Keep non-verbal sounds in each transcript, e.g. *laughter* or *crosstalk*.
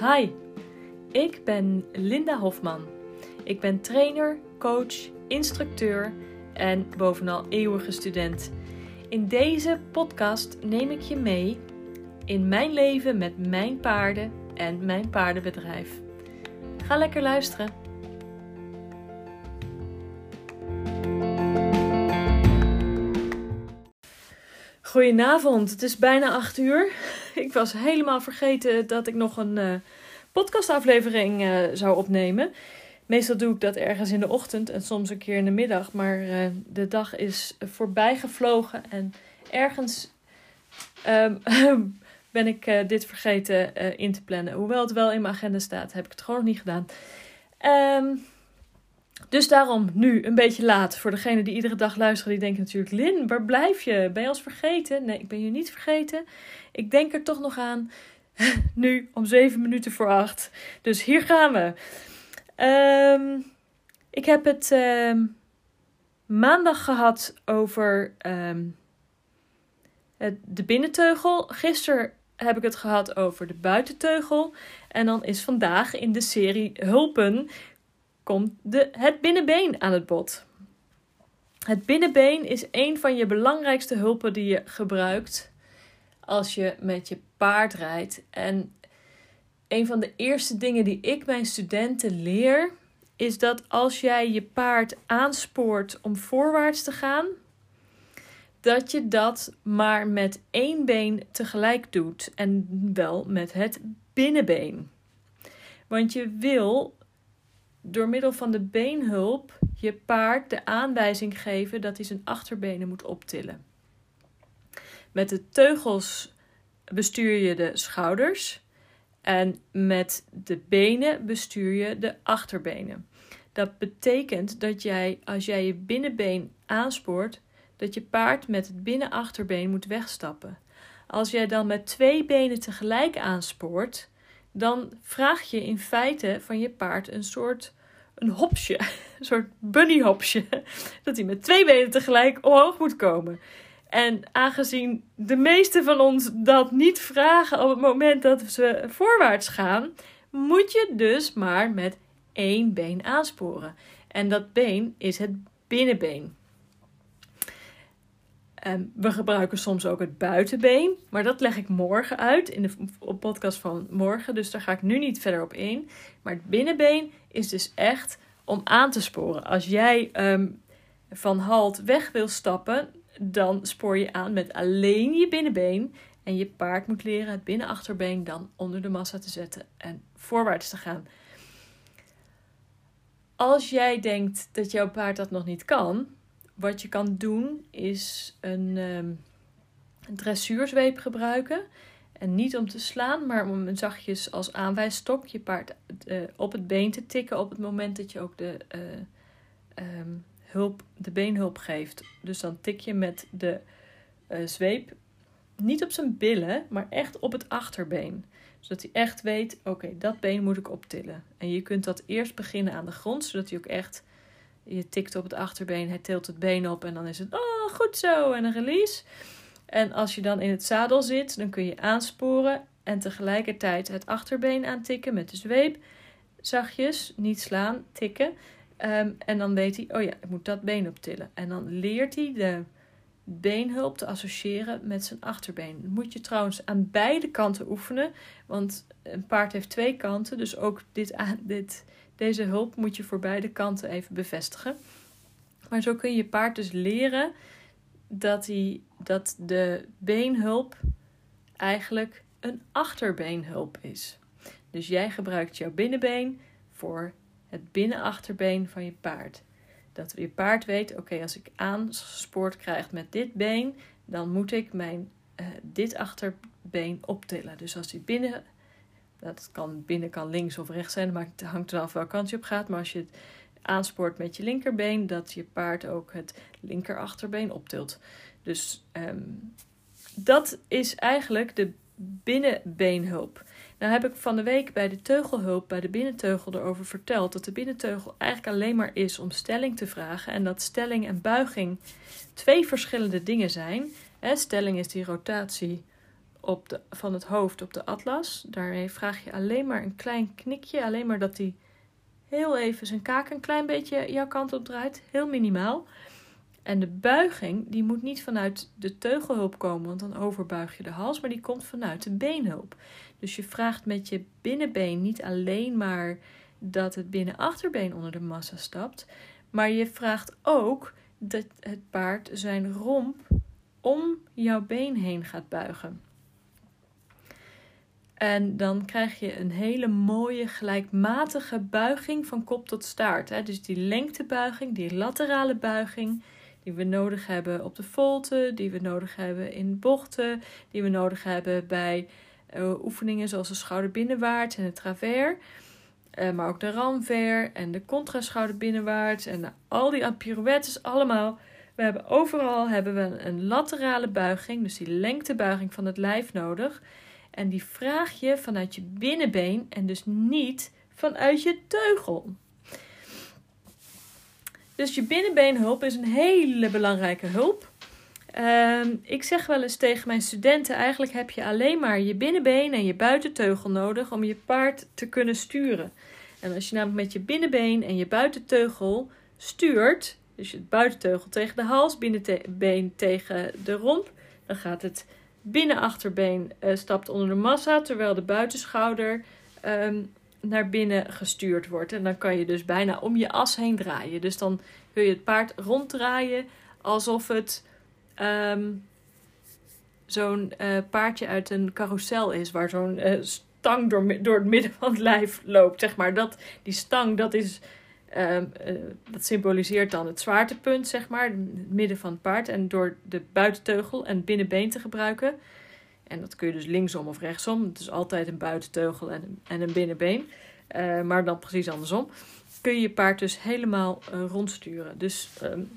Hi, ik ben Linda Hofman. Ik ben trainer, coach, instructeur en bovenal eeuwige student. In deze podcast neem ik je mee in mijn leven met mijn paarden en mijn paardenbedrijf. Ga lekker luisteren. Goedenavond, het is bijna 8 uur. *laughs* Ik was helemaal vergeten dat ik nog een uh, podcastaflevering uh, zou opnemen. Meestal doe ik dat ergens in de ochtend en soms een keer in de middag. Maar uh, de dag is voorbij gevlogen en ergens um, *laughs* ben ik dit vergeten in te plannen. Hoewel het wel in mijn agenda staat, heb ik het gewoon nog niet gedaan. Um, dus daarom nu een beetje laat. Voor degene die iedere dag luisteren, die denken natuurlijk: Lin, waar blijf je? Ben je ons vergeten? Nee, ik ben je niet vergeten. Ik denk er toch nog aan. *laughs* nu om zeven minuten voor acht. Dus hier gaan we. Um, ik heb het um, maandag gehad over um, de binnenteugel. Gisteren heb ik het gehad over de buitenteugel. En dan is vandaag in de serie Hulpen komt de, het binnenbeen aan het bod. Het binnenbeen is een van je belangrijkste hulpen die je gebruikt als je met je paard rijdt. En een van de eerste dingen die ik mijn studenten leer, is dat als jij je paard aanspoort om voorwaarts te gaan, dat je dat maar met één been tegelijk doet en wel met het binnenbeen. Want je wil door middel van de beenhulp je paard de aanwijzing geven dat hij zijn achterbenen moet optillen. Met de teugels bestuur je de schouders en met de benen bestuur je de achterbenen. Dat betekent dat jij, als jij je binnenbeen aanspoort, dat je paard met het binnenachterbeen moet wegstappen. Als jij dan met twee benen tegelijk aanspoort, dan vraag je in feite van je paard een soort een hopsje, een soort bunnyhopsje, dat hij met twee benen tegelijk omhoog moet komen. En aangezien de meeste van ons dat niet vragen op het moment dat ze voorwaarts gaan, moet je dus maar met één been aansporen. En dat been is het binnenbeen. Um, we gebruiken soms ook het buitenbeen, maar dat leg ik morgen uit in de podcast van morgen. Dus daar ga ik nu niet verder op in. Maar het binnenbeen is dus echt om aan te sporen. Als jij um, van halt weg wil stappen, dan spoor je aan met alleen je binnenbeen. En je paard moet leren het binnenachterbeen dan onder de massa te zetten en voorwaarts te gaan. Als jij denkt dat jouw paard dat nog niet kan, wat je kan doen is een, um, een dressuurzweep gebruiken. En niet om te slaan, maar om zachtjes als aanwijsstok je paard uh, op het been te tikken op het moment dat je ook de, uh, um, hulp, de beenhulp geeft. Dus dan tik je met de uh, zweep niet op zijn billen, maar echt op het achterbeen. Zodat hij echt weet, oké, dat been moet ik optillen. En je kunt dat eerst beginnen aan de grond, zodat hij ook echt je tikt op het achterbeen, hij tilt het been op en dan is het, oh, goed zo, en een release. En als je dan in het zadel zit, dan kun je aansporen en tegelijkertijd het achterbeen aantikken met de zweep. Zachtjes, niet slaan, tikken. Um, en dan weet hij, oh ja, ik moet dat been optillen. En dan leert hij de beenhulp te associëren met zijn achterbeen. Dat moet je trouwens aan beide kanten oefenen, want een paard heeft twee kanten. Dus ook dit, dit, deze hulp moet je voor beide kanten even bevestigen. Maar zo kun je je paard dus leren dat, hij, dat de beenhulp eigenlijk een achterbeenhulp is. Dus jij gebruikt jouw binnenbeen voor het binnenachterbeen van je paard. Dat je paard weet, oké, als ik aanspoord krijg met dit been, dan moet ik mijn, uh, dit achterbeen optillen. Dus als hij binnen, dat kan binnen kan links of rechts zijn, maar het hangt er af welke kant je op gaat. Maar als je het aanspoort met je linkerbeen, dat je paard ook het linkerachterbeen optilt. Dus um, dat is eigenlijk de binnenbeenhulp. Nou heb ik van de week bij de teugelhulp, bij de binnenteugel erover verteld dat de binnenteugel eigenlijk alleen maar is om stelling te vragen en dat stelling en buiging twee verschillende dingen zijn. stelling is die rotatie op de, van het hoofd op de atlas. Daarmee vraag je alleen maar een klein knikje. Alleen maar dat hij heel even zijn kaak een klein beetje jouw kant op draait. Heel minimaal. En de buiging, die moet niet vanuit de teugelhulp komen, want dan overbuig je de hals, maar die komt vanuit de beenhulp. Dus je vraagt met je binnenbeen niet alleen maar dat het binnenachterbeen onder de massa stapt, maar je vraagt ook dat het paard zijn romp om jouw been heen gaat buigen. En dan krijg je een hele mooie gelijkmatige buiging van kop tot staart. Hè? Dus die lengtebuiging, die laterale buiging, die we nodig hebben op de volte, die we nodig hebben in bochten, die we nodig hebben bij uh, oefeningen zoals de schouderbinnenwaarts en het travers. Uh, maar ook de ramver en de contra schouderbinnenwaarts en al die pirouettes allemaal. We hebben overal hebben we een laterale buiging, dus die lengtebuiging van het lijf nodig. En die vraag je vanuit je binnenbeen en dus niet vanuit je teugel. Dus je binnenbeenhulp is een hele belangrijke hulp. Ehm, ik zeg wel eens tegen mijn studenten: eigenlijk heb je alleen maar je binnenbeen en je buitenteugel nodig om je paard te kunnen sturen. En als je namelijk met je binnenbeen en je buitenteugel stuurt, dus je buitenteugel tegen de hals, binnenbeen tegen de romp, dan gaat het binnenachterbeen uh, stapt onder de massa, terwijl de buitenschouder ehm, naar binnen gestuurd wordt. En dan kan je dus bijna om je as heen draaien. Dus dan kun je het paard ronddraaien alsof het ehm, zo'n uh, paardje uit een carousel is, waar zo'n uh, stang door, door het midden van het lijf loopt. Zeg maar. dat, die stang, dat is. Uh, dat symboliseert dan het zwaartepunt, zeg maar, het midden van het paard. En door de buitenteugel en binnenbeen te gebruiken, en dat kun je dus linksom of rechtsom. Het is altijd een buitenteugel en een, en een binnenbeen. Uh, maar dan precies andersom. Kun je je paard dus helemaal uh, rondsturen. Dus um,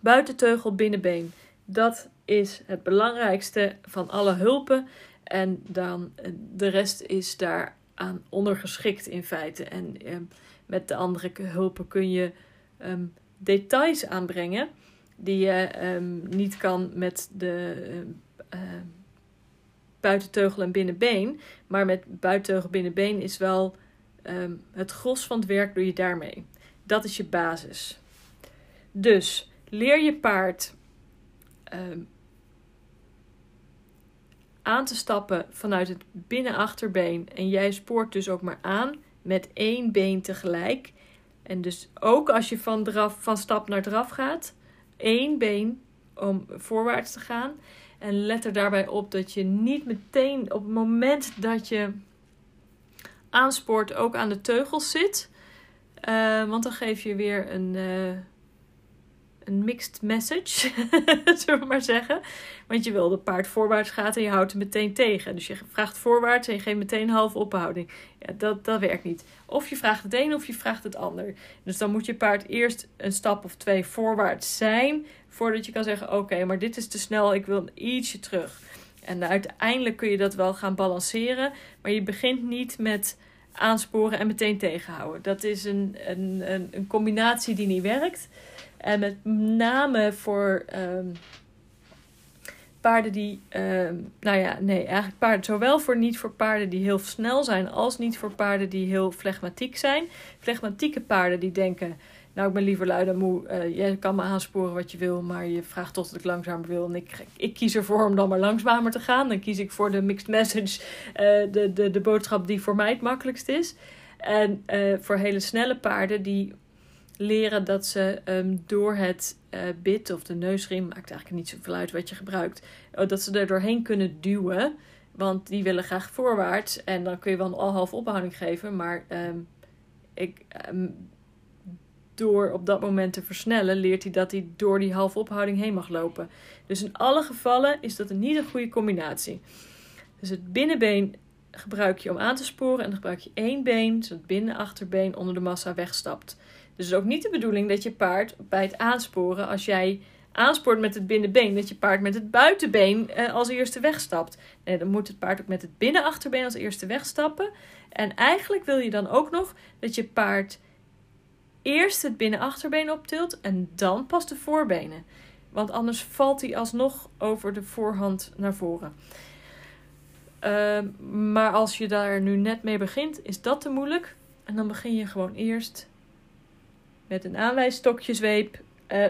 buitenteugel, binnenbeen. Dat is het belangrijkste van alle hulpen. En dan de rest is daaraan ondergeschikt in feite. En met de andere hulpen kun je um, details aanbrengen. Die je um, niet kan met de buitenteugel en binnenbeen. Maar met buitenteugel binnenbeen is wel het gros van het werk doe je daarmee. Dat is je basis. Dus leer je paard aan te stappen vanuit het binnenachterbeen. En jij spoort dus ook maar aan met één been tegelijk. En dus ook als je van, draf, van stap naar draf gaat, één been om voorwaarts te gaan. En let er daarbij op dat je niet meteen op het moment dat je aanspoort ook aan de teugels zit. Uh, want dan geef je weer een, uh, een mixed message, *laughs* zullen we maar zeggen. Want je wil dat paard voorwaarts gaat en je houdt hem meteen tegen. Dus je vraagt voorwaarts en je geeft meteen een halve ophouding. Ja, dat, dat werkt niet. Of je vraagt het een of je vraagt het ander. Dus dan moet je paard eerst een stap of twee voorwaarts zijn voordat je kan zeggen: Oké, maar dit is te snel, ik wil ietsje terug. En uiteindelijk kun je dat wel gaan balanceren, maar je begint niet met aansporen en meteen tegenhouden. Dat is een, een, een, een combinatie die niet werkt. En met name voor um, paarden die, um, nou ja, nee, eigenlijk paarden, zowel voor niet voor paarden die heel snel zijn, als niet voor paarden die heel flegmatiek zijn. Flegmatieke paarden die denken, nou, ik ben liever lui dan moe. Uh, je kan me aansporen wat je wil, maar je vraagt toch dat ik langzamer wil. En ik, ik kies ervoor om dan maar langzamer te gaan. Dan kies ik voor de mixed message, uh, de, de, de boodschap die voor mij het makkelijkst is. En uh, voor hele snelle paarden die leren dat ze um, door het bit of de neusriem, maakt eigenlijk niet zoveel uit wat je gebruikt, oh, dat ze er doorheen kunnen duwen. Want die willen graag voorwaarts. En dan kun je wel een half ophouding geven. Maar um, ik, um, door op dat moment te versnellen, leert hij dat hij door die halve ophouding heen mag lopen. Dus in alle gevallen is dat niet een goede combinatie. Dus het binnenbeen gebruik je om aan te sporen en dan gebruik je één been, zodat het binnenachterbeen onder de massa wegstapt. Dus het is ook niet de bedoeling dat je paard bij het aansporen, als jij aanspoort met het binnenbeen, dat je paard met het buitenbeen eh, als eerste wegstapt. Nee, dan moet het paard ook met het binnenachterbeen als eerste wegstappen. En eigenlijk wil je dan ook nog dat je paard eerst het binnenachterbeen optilt en dan pas de voorbenen. Want anders valt hij alsnog over de voorhand naar voren. Ehm, maar als je daar nu net mee begint, is dat te moeilijk. En dan begin je gewoon eerst met een aanwijsstokjesweep uh,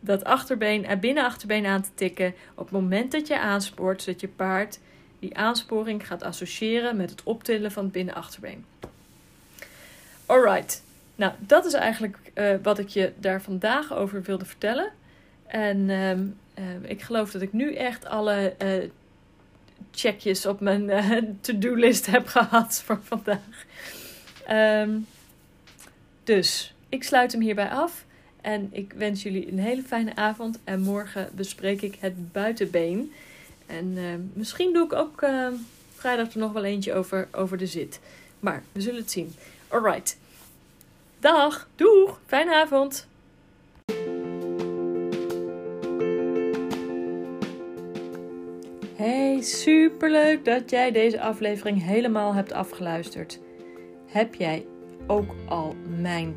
dat achterbeen en binnenachterbeen aan te tikken. Op het moment dat je aanspoort, zodat je paard die aansporing gaat associëren met het optillen van het binnenachterbeen. Alright, nou dat is eigenlijk uh, wat ik je daar vandaag over wilde vertellen. En uh, ik geloof dat ik nu echt alle checkjes op mijn to-do-list heb *laughs* gehad voor vandaag. Um, dus ik sluit hem hierbij af. En ik wens jullie een hele fijne avond. En morgen bespreek ik het buitenbeen. En uh, misschien doe ik ook uh, vrijdag er nog wel eentje over, over de zit. Maar we zullen het zien. Alright. Dag. Doeg. Fijne avond. Hey, superleuk dat jij deze aflevering helemaal hebt afgeluisterd. Heb jij ook al mijn